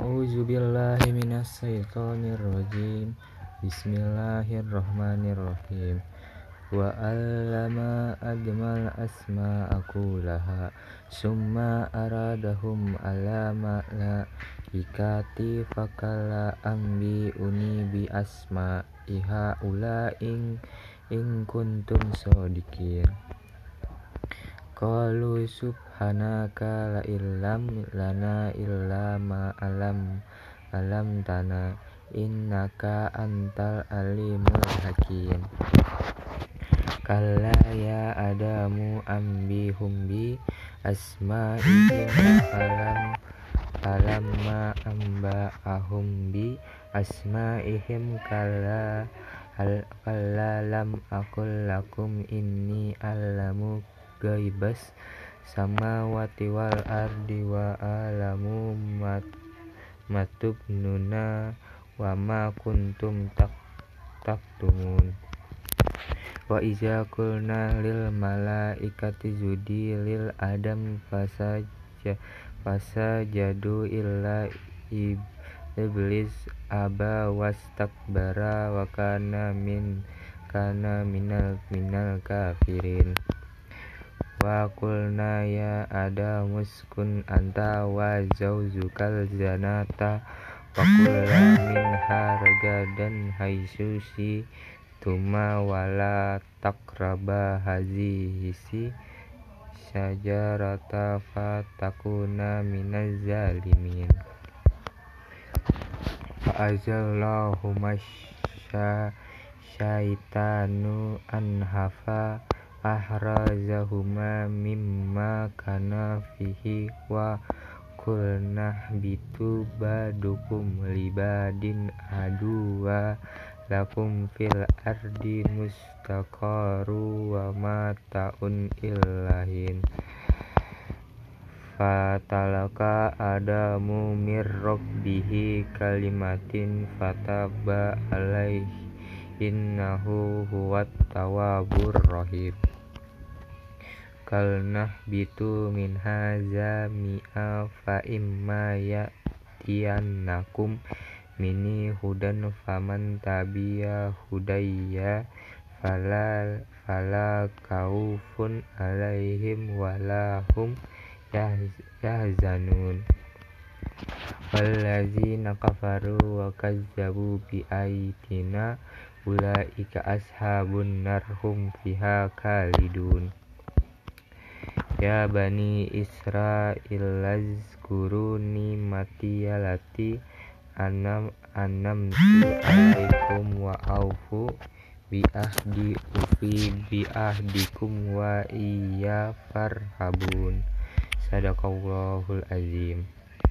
A'udzu billahi minasyaitonir rajim. Bismillahirrahmanirrahim. Wa 'allama admal asma'a kullaha summa aradahum alama la ikati fakala ambi uni bi asma iha ula ing ing kuntum sodikin Qalu subhanaka la illam lana illa ma alam alam tana innaka antal alimul hakim. Kalla ya adamu humbi asma'ihim alam falamma amba ahum bi asma'ihim kalla hal lam akul lakum inni alamu gaibas samawati wal ardi wa alamu mat matub nuna wa ma kuntum tak taktumun. Wa iza kulna lil malaikati zudi lil adam fasaja fasajadu illa iblis aba wastakbara wa kana min kana minal minal kafirin Wa qulna ya Adamu uskun anta wa zaujukal janata wa kula minha ragadan haitsu tuma wala taqraba hazihi syajarata fatakuna minaz zalimin. Fa azallahu masya syaitanu anhafa ahrazahuma mimma kana fihi wa kulna bitu badukum libadin aduwa lakum fil ardi mustaqaru wa mataun illahin. Fatalaka adamu mir rabbihi kalimatin fataba alaihi. Innahu huwat tawabur rahim kalnah bitu min haza mi'a fa imma ya tiyannakum mini hudan faman tabiya hudayya fala fala kaufun alaihim walahum yahzanun. Wallazina kafaru wa kazzabu bi ayatina ulaika ashabun narhum fiha khalidun Ya Bani Israil lazkuru nimati alati anam anam alaikum wa aufu bi ahdi ufi bi ahdikum wa iya farhabun. Sadaqallahul azim